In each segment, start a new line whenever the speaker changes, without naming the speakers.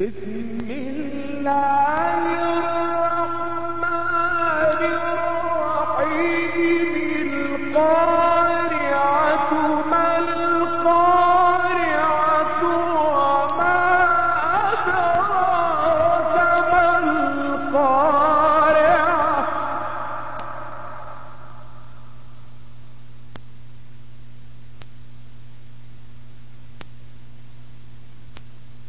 بسم الله الرحمن الرحيم. القارعة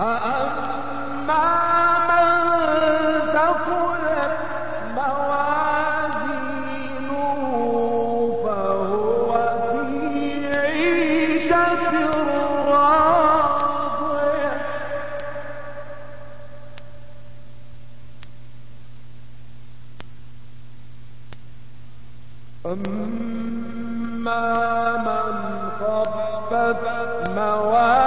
أما من خفت موازينه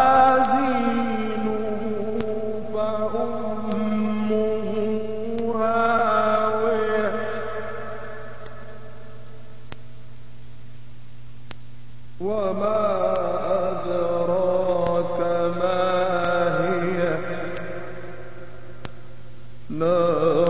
No.